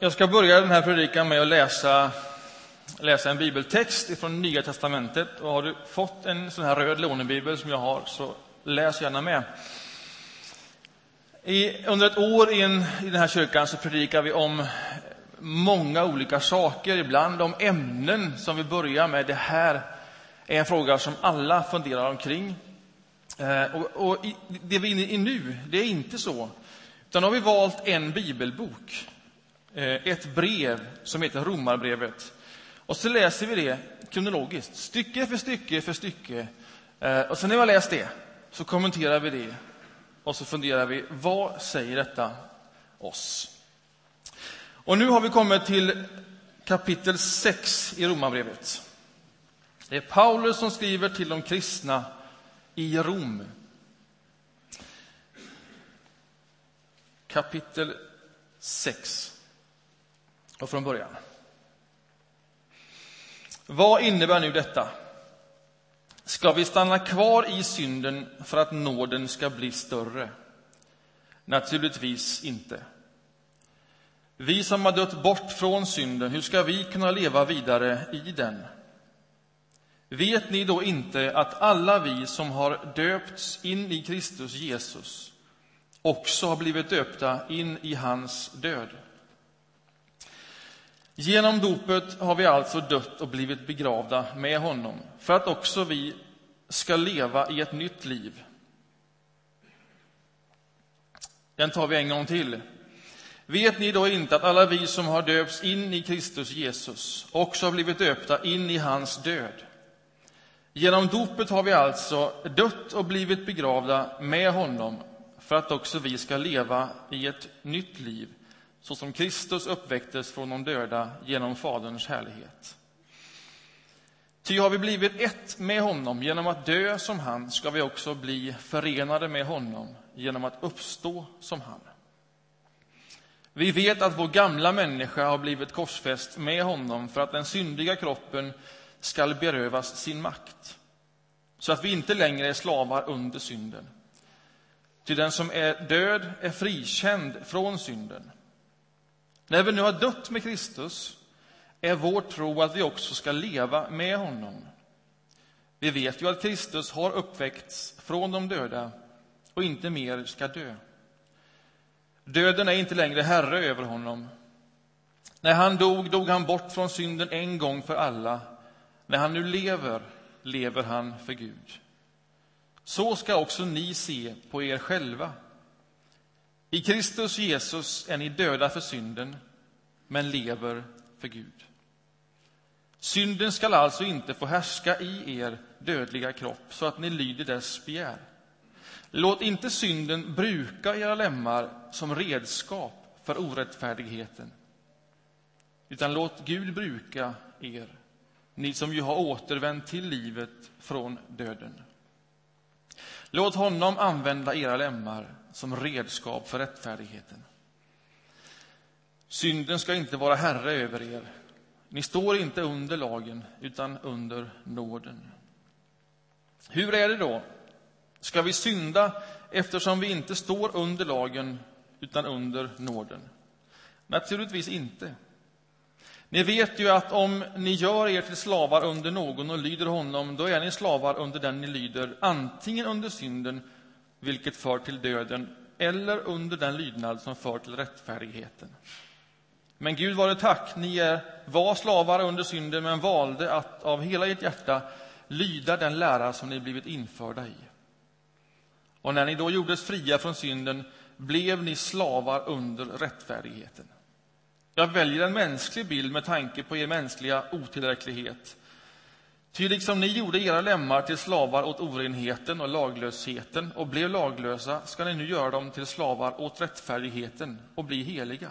Jag ska börja den här predikan med att läsa, läsa en bibeltext från Nya testamentet. Och har du fått en sån här röd lånebibel som jag har, så läs gärna med. I, under ett år i, en, i den här kyrkan så predikar vi om många olika saker, ibland om ämnen som vi börjar med. Det här är en fråga som alla funderar omkring. Eh, och, och det vi är inne i nu, det är inte så. Utan har vi valt en bibelbok, Eh, ett brev som heter Romarbrevet. Och så läser vi det kronologiskt, stycke för stycke för stycke. Eh, och sen när vi har läst det så kommenterar vi det och så funderar vi, vad säger detta oss? Och nu har vi kommit till kapitel 6 i Romarbrevet. Det är Paulus som skriver till de kristna i Rom. Kapitel 6. Och från början. Vad innebär nu detta? Ska vi stanna kvar i synden för att nåden ska bli större? Naturligtvis inte. Vi som har dött bort från synden, hur ska vi kunna leva vidare i den? Vet ni då inte att alla vi som har döpts in i Kristus Jesus också har blivit döpta in i hans död? Genom dopet har vi alltså dött och blivit begravda med honom för att också vi ska leva i ett nytt liv. Den tar vi en gång till. Vet ni då inte att alla vi som har döpts in i Kristus Jesus också har blivit döpta in i hans död? Genom dopet har vi alltså dött och blivit begravda med honom för att också vi ska leva i ett nytt liv så som Kristus uppväcktes från de döda genom Faderns härlighet. Ty har vi blivit ett med honom genom att dö som han ska vi också bli förenade med honom genom att uppstå som han. Vi vet att vår gamla människa har blivit korsfäst med honom för att den syndiga kroppen skall berövas sin makt så att vi inte längre är slavar under synden. Ty den som är död är frikänd från synden. När vi nu har dött med Kristus är vår tro att vi också ska leva med honom. Vi vet ju att Kristus har uppväckts från de döda och inte mer ska dö. Döden är inte längre herre över honom. När han dog, dog han bort från synden en gång för alla. När han nu lever, lever han för Gud. Så ska också ni se på er själva. I Kristus Jesus är ni döda för synden, men lever för Gud. Synden skall alltså inte få härska i er dödliga kropp så att ni lyder dess begär. Låt inte synden bruka era lemmar som redskap för orättfärdigheten utan låt Gud bruka er, ni som ju har återvänt till livet från döden. Låt honom använda era lemmar som redskap för rättfärdigheten. Synden ska inte vara herre över er. Ni står inte under lagen, utan under nåden. Hur är det då? Ska vi synda eftersom vi inte står under lagen, utan under nåden? Naturligtvis inte. Ni vet ju att om ni gör er till slavar under någon och lyder honom, då är ni slavar under den ni lyder, antingen under synden, vilket för till döden, eller under den lydnad som för till rättfärdigheten. Men Gud vare tack, ni är, var slavar under synden, men valde att av hela ert hjärta lyda den lära som ni blivit införda i. Och när ni då gjordes fria från synden blev ni slavar under rättfärdigheten. Jag väljer en mänsklig bild med tanke på er mänskliga otillräcklighet. Ty liksom ni gjorde era lemmar till slavar åt orenheten och laglösheten och blev laglösa ska ni nu göra dem till slavar åt rättfärdigheten och bli heliga.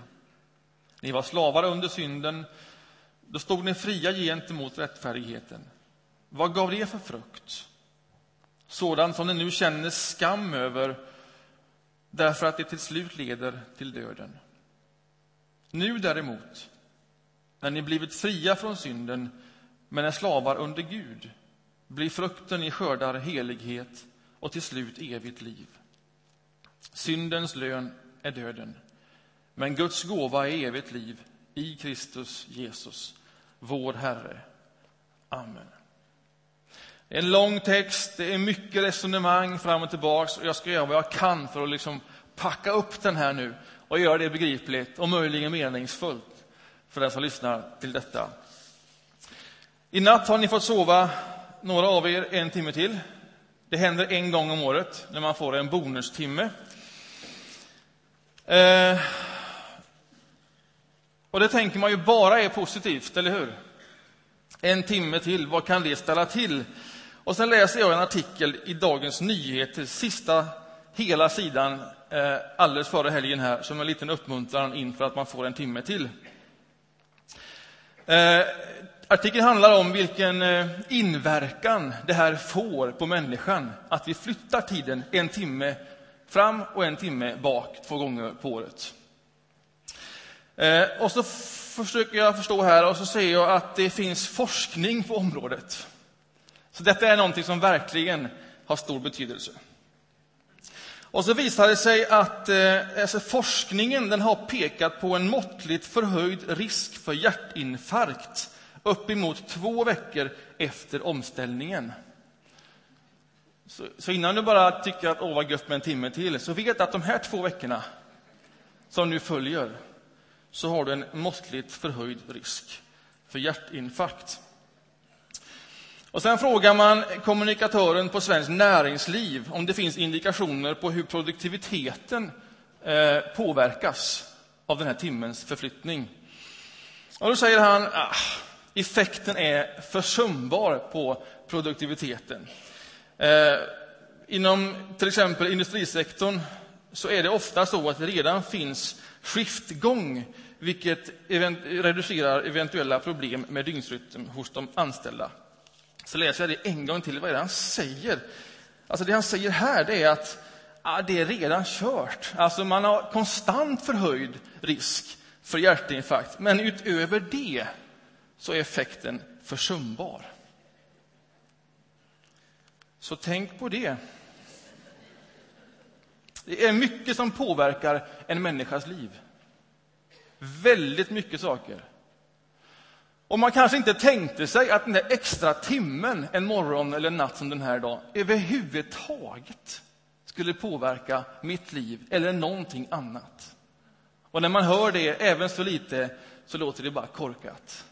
Ni var slavar under synden, då stod ni fria gentemot rättfärdigheten. Vad gav det för frukt? Sådant som ni nu känner skam över därför att det till slut leder till döden. Nu däremot, när ni blivit fria från synden men är slavar under Gud, blir frukten ni skördar helighet och till slut evigt liv. Syndens lön är döden, Men Guds gåva är evigt liv i Kristus Jesus, vår Herre. Amen. En lång text, det är mycket resonemang fram och tillbaks och jag ska göra vad jag kan för att liksom packa upp den här nu och göra det begripligt och möjligen meningsfullt för den som lyssnar till detta. I natt har ni fått sova, några av er, en timme till. Det händer en gång om året när man får en bonustimme. Eh, och det tänker man ju bara är positivt, eller hur? En timme till, vad kan det ställa till? Och sen läser jag en artikel i Dagens Nyheter, sista hela sidan, eh, alldeles före helgen här, som en liten uppmuntran inför att man får en timme till. Eh, artikeln handlar om vilken eh, inverkan det här får på människan, att vi flyttar tiden en timme fram och en timme bak två gånger på året. Eh, och så försöker jag förstå här och så ser jag att det finns forskning på området. Så detta är någonting som verkligen har stor betydelse. Och så visar det sig att eh, alltså forskningen den har pekat på en måttligt förhöjd risk för hjärtinfarkt uppemot två veckor efter omställningen. Så, så, innan du bara tycker att åh vad gött med en timme till, så vet att de här två veckorna som nu följer, så har du en måttligt förhöjd risk för hjärtinfarkt. Och sen frågar man kommunikatören på Svenskt Näringsliv om det finns indikationer på hur produktiviteten eh, påverkas av den här timmens förflyttning. Och då säger han ah, effekten är försumbar på produktiviteten. Eh, inom till exempel industrisektorn så är det ofta så att det redan finns skiftgång vilket event reducerar eventuella problem med dygnsrytm hos de anställda. Så läser jag det en gång till. Vad är det han säger? Alltså det han säger här det är att ja, det är redan kört. Alltså man har konstant förhöjd risk för hjärtinfarkt. Men utöver det så är effekten försumbar. Så tänk på det. Det är mycket som påverkar en människas liv. Väldigt mycket saker. Och man kanske inte tänkte sig att den där extra timmen en morgon eller en natt som den här dagen överhuvudtaget skulle påverka mitt liv eller någonting annat. Och när man hör det, även så lite, så låter det bara korkat.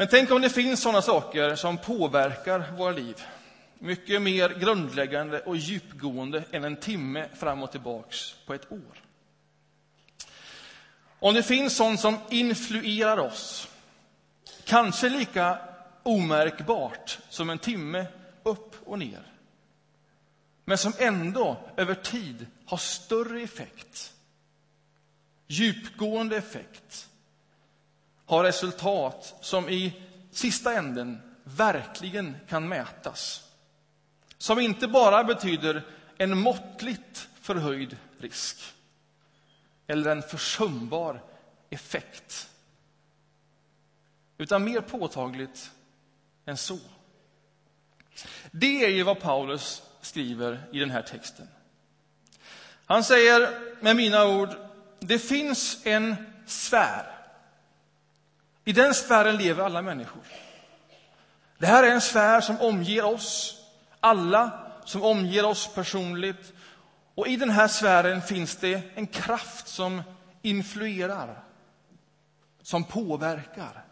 Men tänk om det finns sådana saker som påverkar våra liv mycket mer grundläggande och djupgående än en timme fram och tillbaks på ett år. Om det finns sånt som influerar oss, kanske lika omärkbart som en timme upp och ner, men som ändå över tid har större effekt, djupgående effekt, har resultat som i sista änden verkligen kan mätas. Som inte bara betyder en måttligt förhöjd risk eller en försumbar effekt. Utan mer påtagligt än så. Det är ju vad Paulus skriver i den här texten. Han säger med mina ord, det finns en sfär. I den sfären lever alla människor. Det här är en sfär som omger oss alla, som omger oss personligt och i den här sfären finns det en kraft som influerar, som påverkar.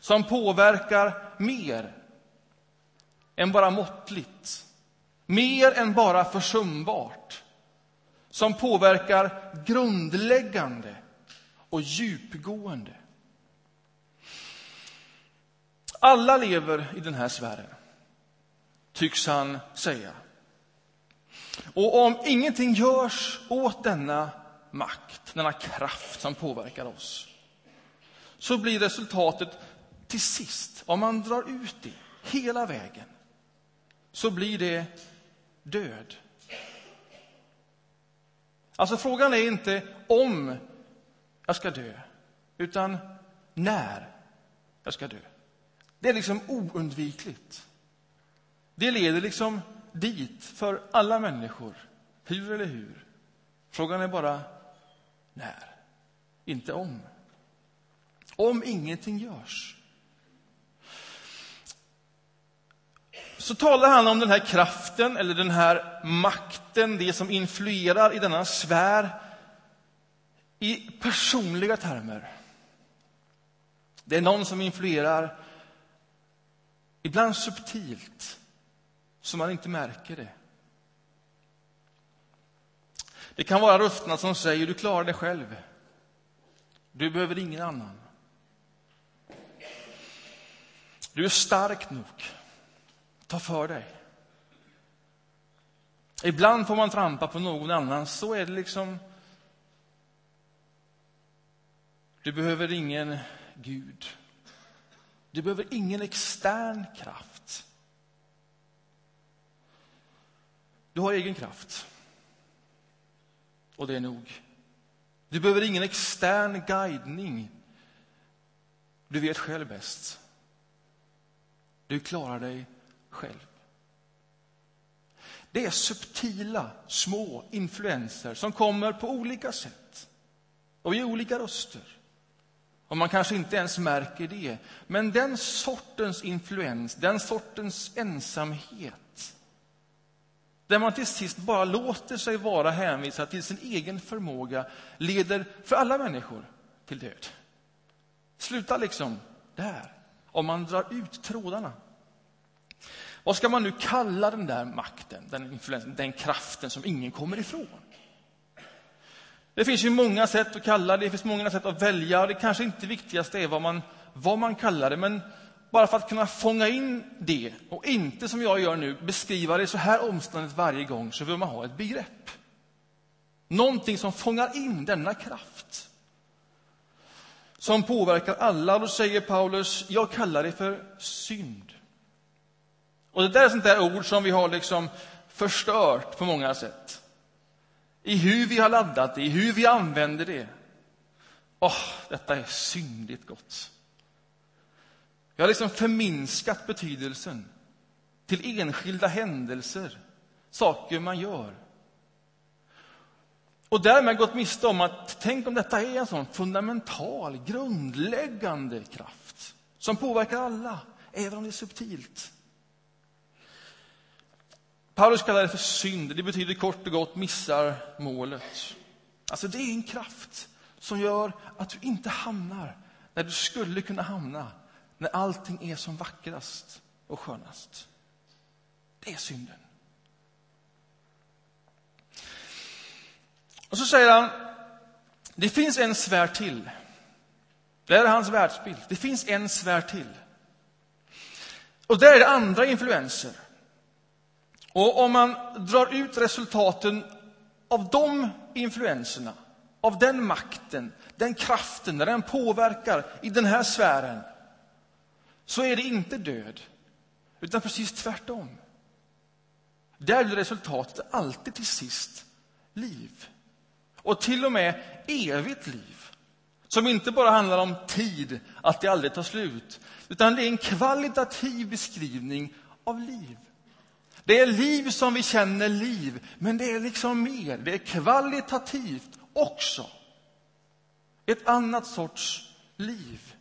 Som påverkar mer än bara måttligt, mer än bara försumbart. Som påverkar grundläggande och djupgående. Alla lever i den här sfären, tycks han säga. Och om ingenting görs åt denna makt, denna kraft som påverkar oss, så blir resultatet till sist, om man drar ut det hela vägen, så blir det död. Alltså frågan är inte om jag ska dö, utan när jag ska dö. Det är liksom oundvikligt. Det leder liksom dit för alla människor, hur eller hur, Frågan är bara när, inte om. Om ingenting görs. Så talar han om den här kraften, eller den här makten, det som influerar i denna sfär i personliga termer. Det är någon som influerar, ibland subtilt, så man inte märker det. Det kan vara rösterna som säger du klarar dig själv. Du behöver ingen annan. Du är stark nog. Ta för dig. Ibland får man trampa på någon annan. Så är det liksom. Du behöver ingen Gud. Du behöver ingen extern kraft. Du har egen kraft. Och det är nog. Du behöver ingen extern guidning. Du vet själv bäst. Du klarar dig själv. Det är subtila, små influenser som kommer på olika sätt och i olika röster. Och man kanske inte ens märker det. Men den sortens influens, den sortens ensamhet där man till sist bara låter sig vara hänvisad till sin egen förmåga leder för alla människor till död. Sluta liksom där, om man drar ut trådarna. Vad ska man nu kalla den där makten, den influensen, den kraften som ingen kommer ifrån? Det finns ju många sätt att kalla det, det finns många sätt att välja. och Det kanske inte viktigaste är vad man, vad man kallar det, men bara för att kunna fånga in det och inte som jag gör nu beskriva det så här omständigt varje gång så vill man ha ett begrepp. Någonting som fångar in denna kraft. Som påverkar alla. Då säger Paulus, jag kallar det för synd. Och det där är sånt där ord som vi har liksom förstört på många sätt. I hur vi har laddat det, i hur vi använder det. Åh, oh, detta är syndigt gott. Jag har liksom förminskat betydelsen till enskilda händelser, saker man gör. Och därmed gått miste om att tänk om detta är en sån fundamental, grundläggande kraft som påverkar alla, även om det är subtilt. Paulus kallar det för synd. Det betyder kort och gott missar målet. Alltså det är en kraft som gör att du inte hamnar där du skulle kunna hamna när allting är som vackrast och skönast. Det är synden. Och så säger han, det finns en sfär till. Det är hans världsbild. Det finns en sfär till. Och där är det andra influenser. Och om man drar ut resultaten av de influenserna, av den makten, den kraften, när den påverkar i den här sfären, så är det inte död, utan precis tvärtom. Där blir resultatet alltid till sist liv. Och till och med evigt liv. Som inte bara handlar om tid, att det aldrig tar slut, utan det är en kvalitativ beskrivning av liv. Det är liv som vi känner liv, men det är liksom mer. Det är kvalitativt också. Ett annat sorts liv.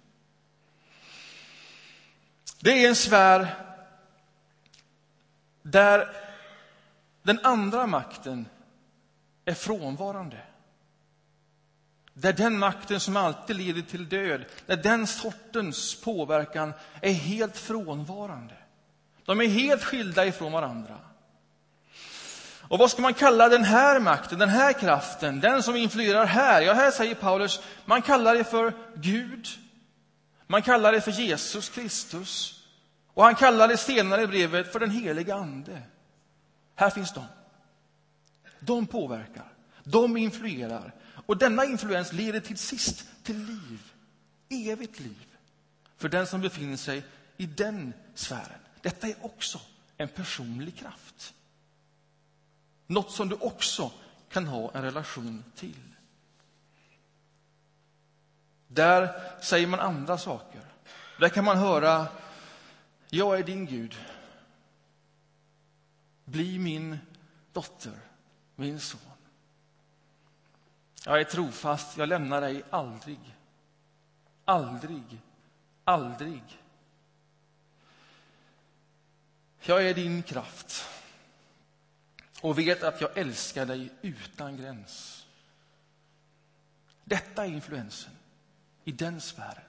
Det är en sfär där den andra makten är frånvarande. Där den makten som alltid leder till död, där den sortens påverkan är helt frånvarande. De är helt skilda ifrån varandra. Och vad ska man kalla den här makten, den här kraften, den som influerar här? Ja, här säger Paulus, man kallar det för Gud. Man kallar det för Jesus Kristus. Och han kallar det senare i brevet för den heliga Ande. Här finns de. De påverkar, de influerar. Och denna influens leder till sist till liv, evigt liv, för den som befinner sig i den sfären. Detta är också en personlig kraft. Något som du också kan ha en relation till. Där säger man andra saker. Där kan man höra, jag är din Gud. Bli min dotter, min son. Jag är trofast, jag lämnar dig aldrig. Aldrig, aldrig. Jag är din kraft och vet att jag älskar dig utan gräns. Detta är influensen i den sfären.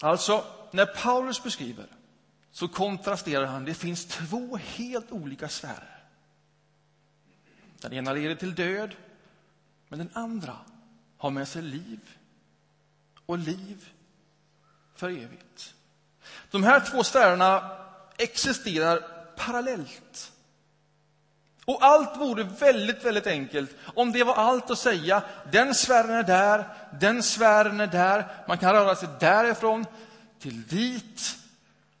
Alltså, när Paulus beskriver så kontrasterar han. Det finns två helt olika sfärer. Den ena leder till död, men den andra har med sig liv och liv för evigt. De här två sfärerna existerar parallellt. Och allt vore väldigt, väldigt enkelt om det var allt att säga. Den sfären är där, den sfären är där. Man kan röra sig därifrån till dit.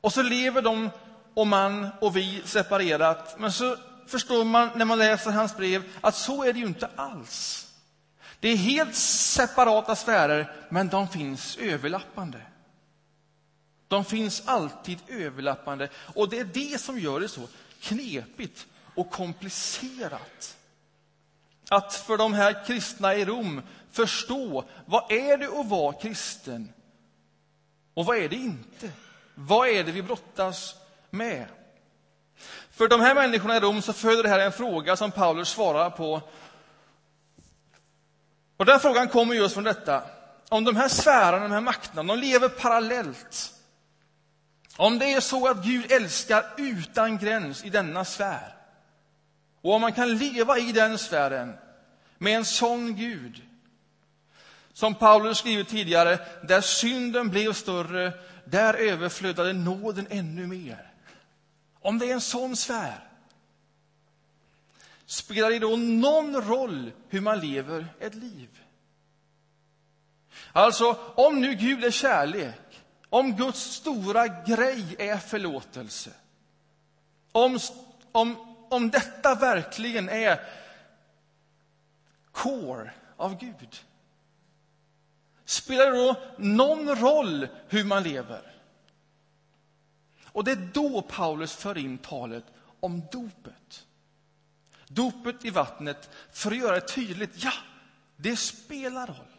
Och så lever de och man och vi separerat. Men så förstår man när man läser hans brev att så är det ju inte alls. Det är helt separata sfärer, men de finns överlappande. De finns alltid överlappande och det är det som gör det så knepigt och komplicerat. Att för de här kristna i Rom förstå vad är det att vara kristen och vad är det inte? Vad är det vi brottas med? För de här människorna i Rom så föder det här en fråga som Paulus svarar på. Och den frågan kommer just från detta. Om de här sfärerna, de här makterna, de lever parallellt. Om det är så att Gud älskar utan gräns i denna sfär och om man kan leva i den sfären med en sån Gud som Paulus skrivit tidigare, där synden blev större, där överflödade nåden ännu mer. Om det är en sån sfär, spelar det då någon roll hur man lever ett liv? Alltså, om nu Gud är kärlek, om Guds stora grej är förlåtelse, om, om, om detta verkligen är core av Gud, spelar det då någon roll hur man lever? Och det är då Paulus för in talet om dopet. Dopet i vattnet för att göra det tydligt, ja, det spelar roll.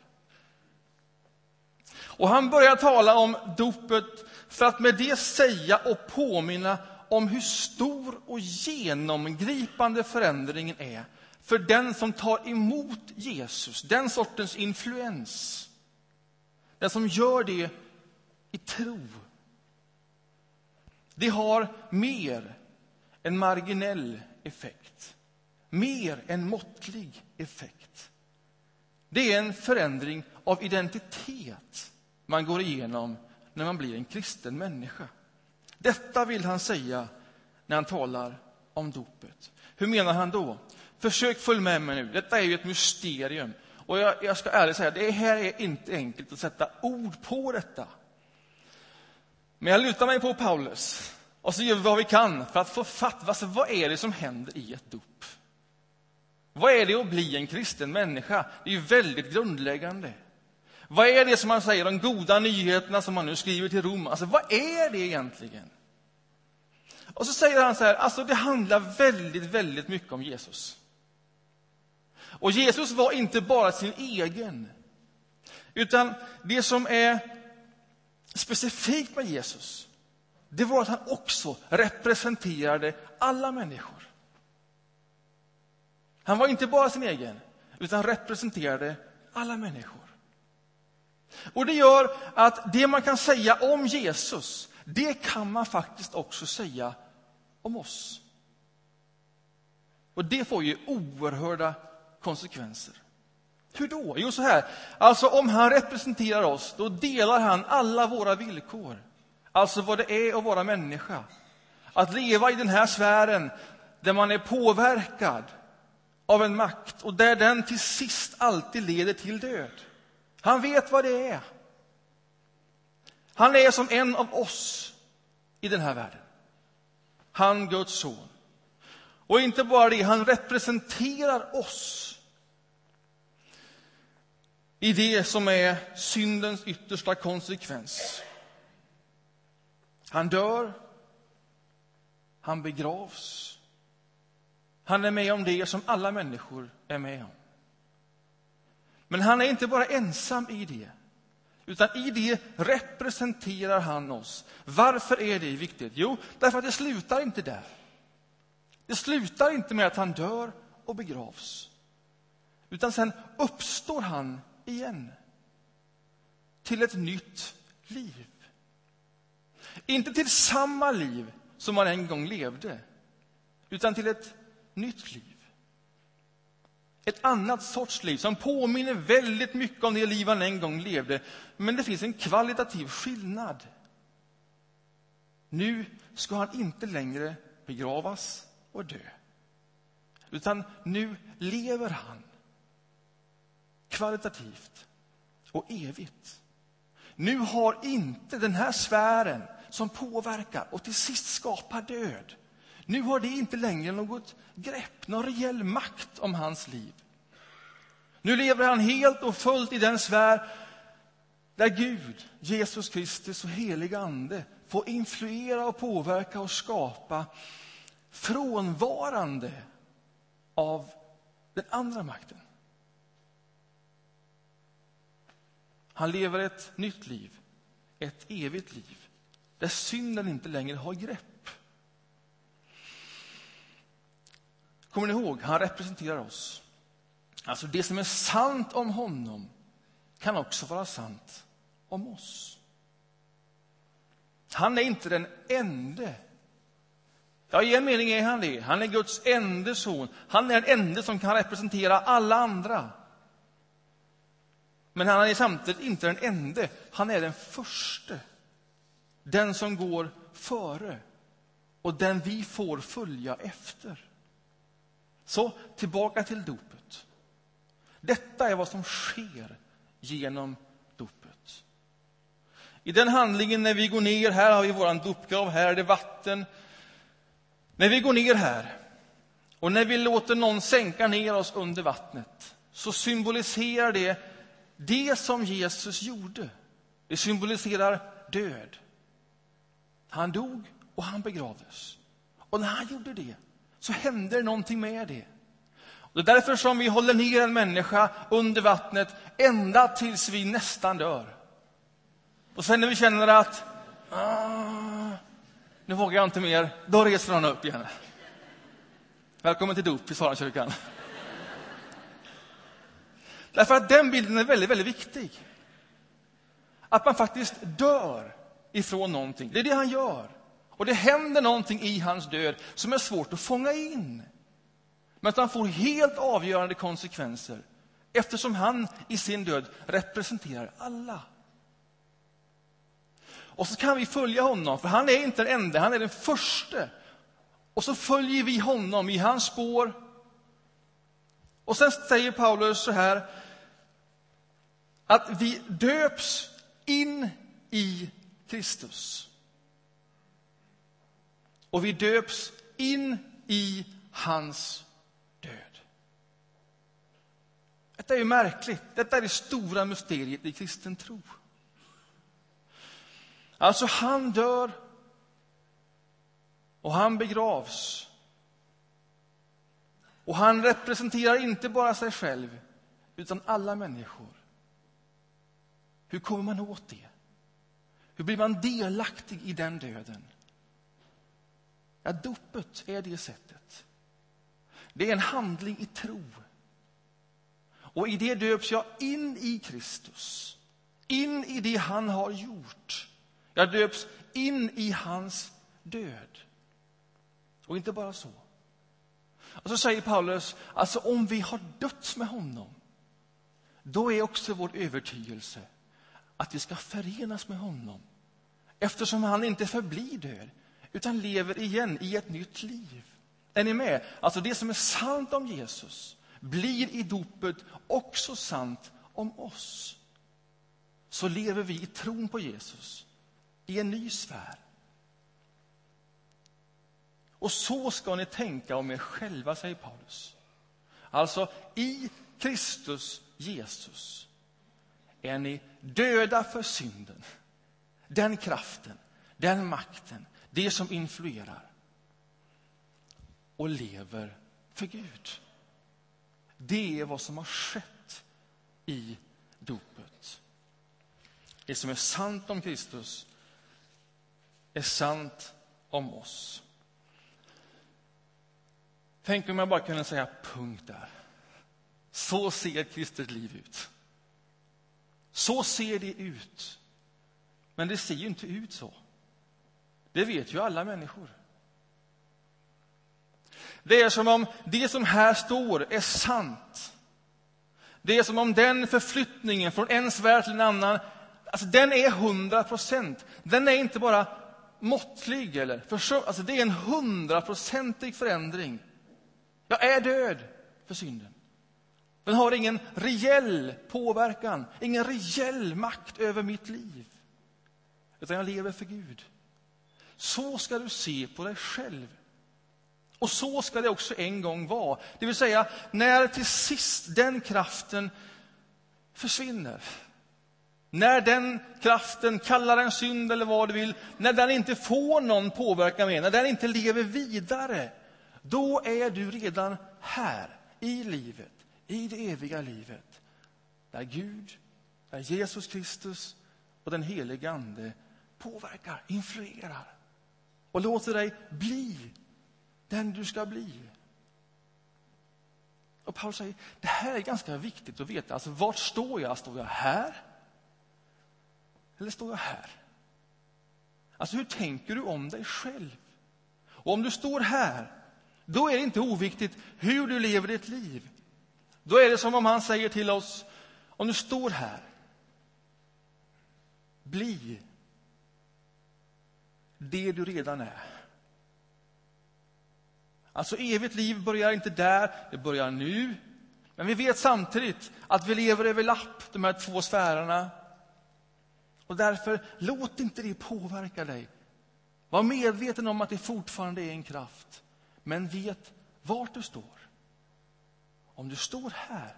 Och han börjar tala om dopet för att med det säga och påminna om hur stor och genomgripande förändringen är för den som tar emot Jesus, den sortens influens. Den som gör det i tro. Det har mer än marginell effekt, mer än måttlig effekt. Det är en förändring av identitet man går igenom när man blir en kristen människa. Detta vill han säga när han talar om dopet. Hur menar han då? Försök följa med mig nu. Detta är ju ett mysterium. Och jag, jag ska ärligt säga, det här är inte enkelt att sätta ord på detta. Men jag lutar mig på Paulus och så gör vi vad vi kan för att få fatt. Alltså, vad är det som händer i ett dop? Vad är det att bli en kristen människa? Det är ju väldigt grundläggande. Vad är det som man säger, de goda nyheterna som man nu skriver till Rom? Alltså, vad är det egentligen? Och så säger han så här, alltså det handlar väldigt, väldigt mycket om Jesus. Och Jesus var inte bara sin egen, utan det som är specifikt med Jesus, det var att han också representerade alla människor. Han var inte bara sin egen, utan representerade alla människor. Och det gör att det man kan säga om Jesus, det kan man faktiskt också säga om oss. Och det får ju oerhörda konsekvenser. Hur då? Jo, så här. Alltså, om han representerar oss, då delar han alla våra villkor. Alltså vad det är att vara människa. Att leva i den här sfären där man är påverkad av en makt och där den till sist alltid leder till död. Han vet vad det är. Han är som en av oss i den här världen. Han, Guds son. Och inte bara det, han representerar oss i det som är syndens yttersta konsekvens. Han dör, han begravs, Han är med om det som alla människor är med om. Men han är inte bara ensam i det, utan i det representerar han oss. Varför är det viktigt? Jo, därför att det slutar inte där. Det slutar inte med att han dör och begravs, utan sen uppstår han igen till ett nytt liv. Inte till samma liv som han en gång levde, utan till ett nytt liv. Ett annat sorts liv som påminner väldigt mycket om det liv han en gång levde. Men det finns en kvalitativ skillnad. Nu ska han inte längre begravas och dö. Utan nu lever han kvalitativt och evigt. Nu har inte den här sfären som påverkar och till sist skapar död. Nu har det inte längre något grepp, någon reell makt om hans liv. Nu lever han helt och fullt i den sfär där Gud, Jesus Kristus och helig Ande får influera och påverka och skapa frånvarande av den andra makten. Han lever ett nytt liv, ett evigt liv, där synden inte längre har grepp. Kommer ni ihåg? Han representerar oss. Alltså, det som är sant om honom kan också vara sant om oss. Han är inte den ende. Ja, i en mening är han det. Han är Guds enda son. Han är den enda som kan representera alla andra. Men han är samtidigt inte den enda. Han är den första. Den som går före och den vi får följa efter. Så tillbaka till dopet. Detta är vad som sker genom dopet. I den handlingen när vi går ner, här har vi vår dopgrav, här är det vatten. När vi går ner här och när vi låter någon sänka ner oss under vattnet så symboliserar det det som Jesus gjorde. Det symboliserar död. Han dog och han begravdes. Och när han gjorde det så händer det någonting med det. Det är därför som vi håller ner en människa under vattnet ända tills vi nästan dör. Och sen när vi känner att ah, nu vågar jag inte mer, då reser han upp igen. Välkommen till dop i Sarakyrkan. Därför att den bilden är väldigt, väldigt viktig. Att man faktiskt dör ifrån någonting. Det är det han gör. Och det händer någonting i hans död som är svårt att fånga in. Men att han får helt avgörande konsekvenser eftersom han i sin död representerar alla. Och så kan vi följa honom, för han är inte den enda, han är den första. Och så följer vi honom i hans spår. Och sen säger Paulus så här, att vi döps in i Kristus. Och vi döps in i hans död. Detta är ju märkligt. Detta är det stora mysteriet i kristen tro. Alltså, han dör och han begravs. Och han representerar inte bara sig själv, utan alla människor. Hur kommer man åt det? Hur blir man delaktig i den döden? Ja, dopet är det sättet. Det är en handling i tro. Och i det döps jag in i Kristus, in i det han har gjort. Jag döps in i hans död. Och inte bara så. Och så säger Paulus, alltså om vi har dött med honom, då är också vår övertygelse att vi ska förenas med honom. Eftersom han inte förblir död, utan lever igen i ett nytt liv. Är ni med? Alltså det som är sant om Jesus blir i dopet också sant om oss. Så lever vi i tron på Jesus i en ny sfär. Och så ska ni tänka om er själva, säger Paulus. Alltså, i Kristus Jesus är ni döda för synden. Den kraften, den makten, det som influerar. Och lever för Gud. Det är vad som har skett i dopet. Det som är sant om Kristus är sant om oss. Tänk om jag bara kunde säga punkt där. Så ser ett kristet liv ut. Så ser det ut. Men det ser ju inte ut så. Det vet ju alla människor. Det är som om det som här står är sant. Det är som om den förflyttningen från en sfär till en annan, alltså den är hundra procent. Den är inte bara måttlig eller försum- alltså det är en hundraprocentig förändring. Jag är död för synden. Den har ingen reell påverkan, ingen reell makt över mitt liv. Utan jag lever för Gud. Så ska du se på dig själv. Och så ska det också en gång vara. Det vill säga, när till sist den kraften försvinner. När den kraften, kallar den synd eller vad du vill, när den inte får någon påverkan mer, när den inte lever vidare, då är du redan här, i livet, i det eviga livet. Där Gud, där Jesus Kristus och den helige Ande påverkar, influerar och låter dig bli den du ska bli. Och Paulus säger, det här är ganska viktigt att veta. Alltså, vart står jag? Står jag här? Eller står jag här? Alltså, hur tänker du om dig själv? Och om du står här, då är det inte oviktigt hur du lever ditt liv. Då är det som om han säger till oss, om du står här, bli det du redan är. Alltså evigt liv börjar inte där, det börjar nu. Men vi vet samtidigt att vi lever över lapp, de här två sfärerna. Och därför, låt inte det påverka dig. Var medveten om att det fortfarande är en kraft. Men vet vart du står. Om du står här,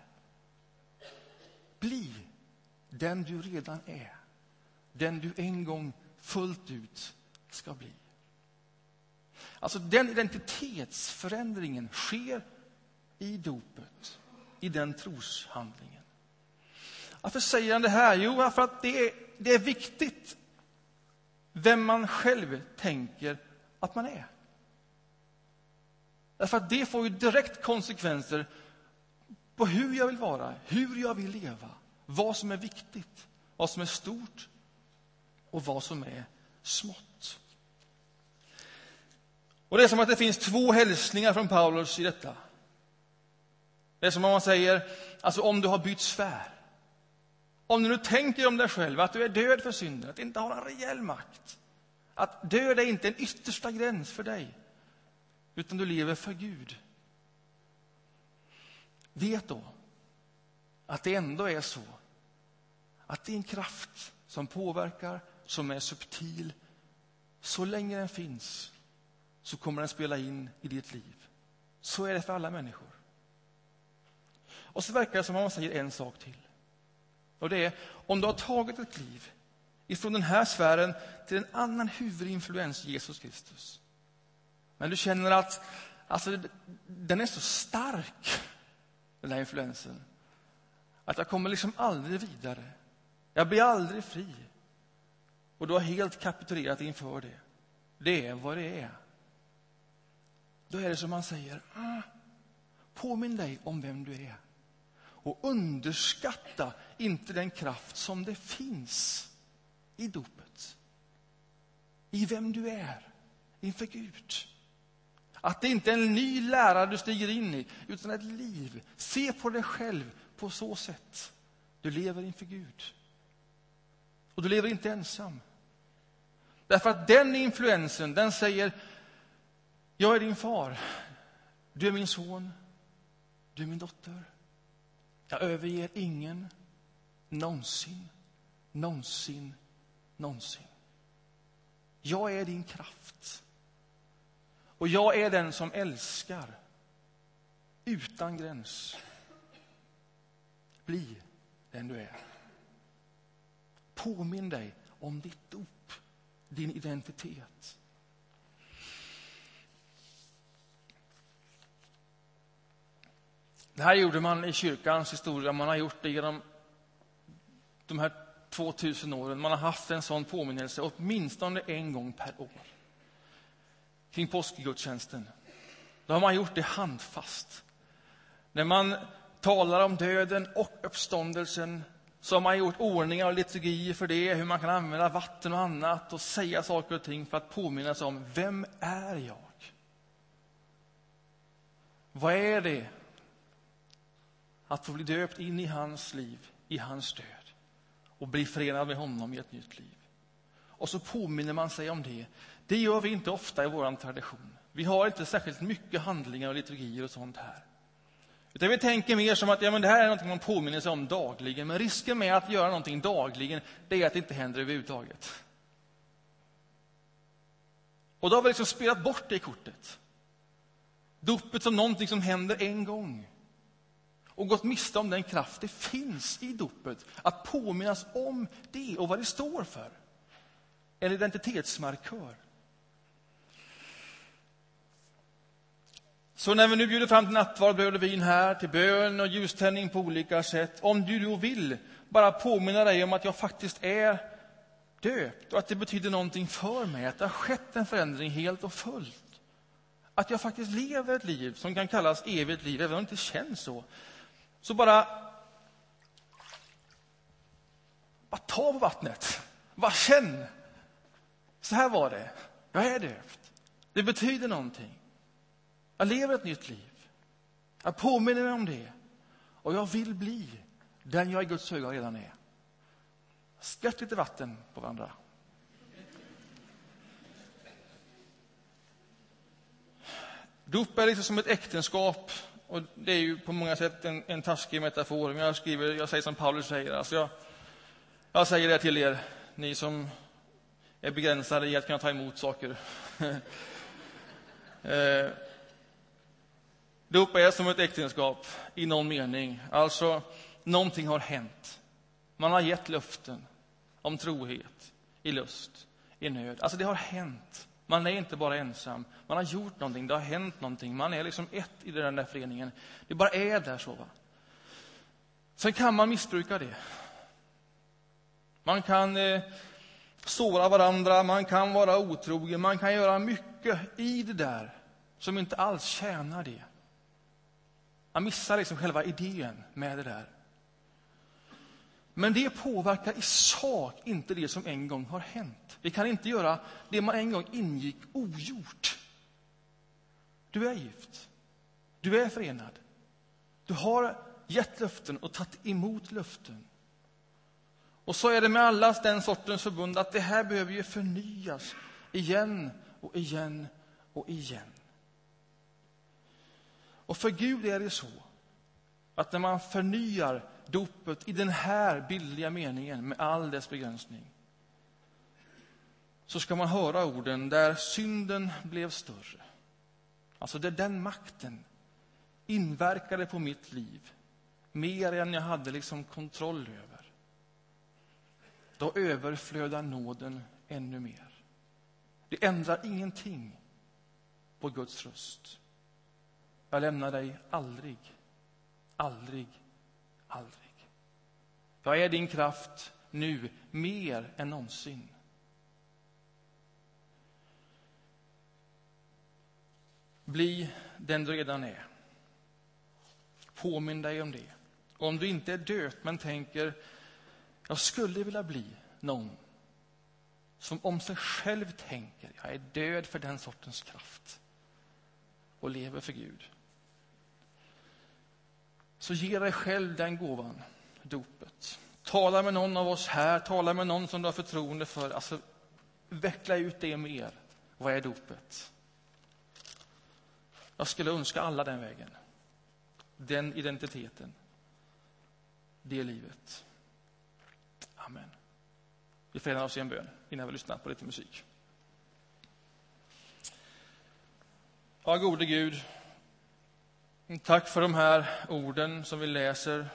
bli den du redan är. Den du en gång fullt ut ska bli. Alltså den identitetsförändringen sker i dopet, i den troshandlingen. Varför säger han det här? Jo, för att det är, det är viktigt vem man själv tänker att man är. Därför att det får ju direkt konsekvenser på hur jag vill vara, hur jag vill leva, vad som är viktigt, vad som är stort och vad som är smått. Och Det är som att det finns två hälsningar från Paulus i detta. Det är som om man säger, alltså om du har bytt sfär. Om du nu tänker om dig själv att du är död för synden, att du inte har en rejäl makt. Att död är inte en yttersta gräns för dig, utan du lever för Gud. Vet då att det ändå är så att det är en kraft som påverkar, som är subtil. Så länge den finns så kommer den spela in i ditt liv. Så är det för alla människor. Och så verkar det som om man säger en sak till. Och det är, om du har tagit ett liv ifrån den här sfären till en annan huvudinfluens, Jesus Kristus. Men du känner att alltså, den är så stark, den här influensen, att jag kommer liksom aldrig vidare. Jag blir aldrig fri. Och du har helt kapitulerat inför det. Det är vad det är. Då är det som man säger, ah, påminn dig om vem du är. Och underskatta inte den kraft som det finns i dopet. I vem du är inför Gud. Att det inte är en ny lära du stiger in i, utan ett liv. Se på dig själv på så sätt. Du lever inför Gud. Och du lever inte ensam. Därför att den influensen, den säger jag är din far. Du är min son. Du är min dotter. Jag överger ingen någonsin, någonsin, någonsin. Jag är din kraft. Och jag är den som älskar utan gräns. Bli den du är. Påminn dig om ditt dop, din identitet. Det här gjorde man i kyrkans historia, man har gjort det genom de här 2000 åren. Man har haft en sån påminnelse åtminstone en gång per år. Kring påskgudstjänsten. Då har man gjort det handfast. När man talar om döden och uppståndelsen så har man gjort ordningar och liturgier för det, hur man kan använda vatten och annat och säga saker och ting för att påminna sig om vem är jag? Vad är det att få bli döpt in i hans liv, i hans död och bli förenad med honom i ett nytt liv? Och så påminner man sig om det. Det gör vi inte ofta i vår tradition. Vi har inte särskilt mycket handlingar och liturgier och sånt här. Utan vi tänker mer som att ja, men det här är något man påminner sig om dagligen. Men risken med att göra någonting dagligen, det är att det inte händer överhuvudtaget. Och då har vi liksom spelat bort det kortet. Dopet som någonting som händer en gång. Och gått miste om den kraft det finns i dopet. Att påminnas om det och vad det står för. En identitetsmarkör. Så när vi nu bjuder fram till nattvard, bröd och vin här, till bön och ljuständning på olika sätt, om du då vill bara påminna dig om att jag faktiskt är döpt och att det betyder någonting för mig, att det har skett en förändring helt och fullt. Att jag faktiskt lever ett liv som kan kallas evigt liv, även om det inte känns så. Så bara, bara ta på vattnet. Bara känn. Så här var det. Jag är döpt. Det betyder någonting. Jag lever ett nytt liv. Jag påminner mig om det. Och jag vill bli den jag i Guds ögon redan är. Skvätt lite vatten på varandra. Dop är liksom som ett äktenskap. Och det är ju på många sätt en, en taskig metafor. Men jag, skriver, jag säger som Paulus säger. Alltså jag, jag säger det till er, ni som är begränsade i att kunna ta emot saker. eh, Dop är som ett äktenskap i någon mening. Alltså, någonting har hänt. Man har gett löften om trohet, i lust, i nöd. Alltså, det har hänt. Man är inte bara ensam. Man har gjort någonting, det har hänt någonting. Man är liksom ett i den där föreningen. Det bara är där så. Va? Sen kan man missbruka det. Man kan eh, såra varandra, man kan vara otrogen, man kan göra mycket i det där som inte alls tjänar det. Man missar liksom själva idén med det där. Men det påverkar i sak inte det som en gång har hänt. Vi kan inte göra det man en gång ingick ogjort. Du är gift. Du är förenad. Du har gett löften och tagit emot löften. Och så är det med alla den sortens förbund att det här behöver ju förnyas igen och igen och igen. Och för Gud är det så att när man förnyar dopet i den här bildliga meningen med all dess begränsning så ska man höra orden där synden blev större. Alltså där den makten inverkade på mitt liv mer än jag hade liksom kontroll över. Då överflödar nåden ännu mer. Det ändrar ingenting på Guds röst. Jag lämnar dig aldrig, aldrig, aldrig. Jag är din kraft nu mer än någonsin. Bli den du redan är. Påminn dig om det. Om du inte är döpt men tänker jag skulle vilja bli någon som om sig själv tänker jag är död för den sortens kraft och lever för Gud så ge dig själv den gåvan, dopet. Tala med någon av oss här, tala med någon som du har förtroende för. Alltså, veckla ut det mer. Vad är dopet? Jag skulle önska alla den vägen. Den identiteten. Det livet. Amen. Vi förenar oss i en bön innan vi lyssnar på lite musik. Ja, gode Gud. Tack för de här orden som vi läser,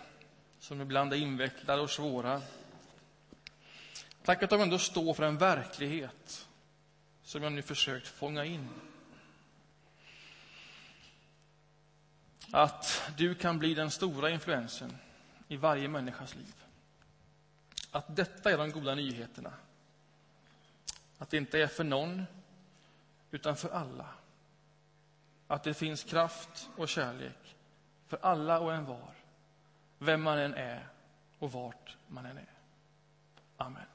som ibland är invecklade och svåra. Tack att de ändå står för en verklighet som jag nu försökt fånga in. Att du kan bli den stora influensen i varje människas liv. Att detta är de goda nyheterna. Att det inte är för någon, utan för alla. Att det finns kraft och kärlek för alla och en var, vem man än är och vart man än är. Amen.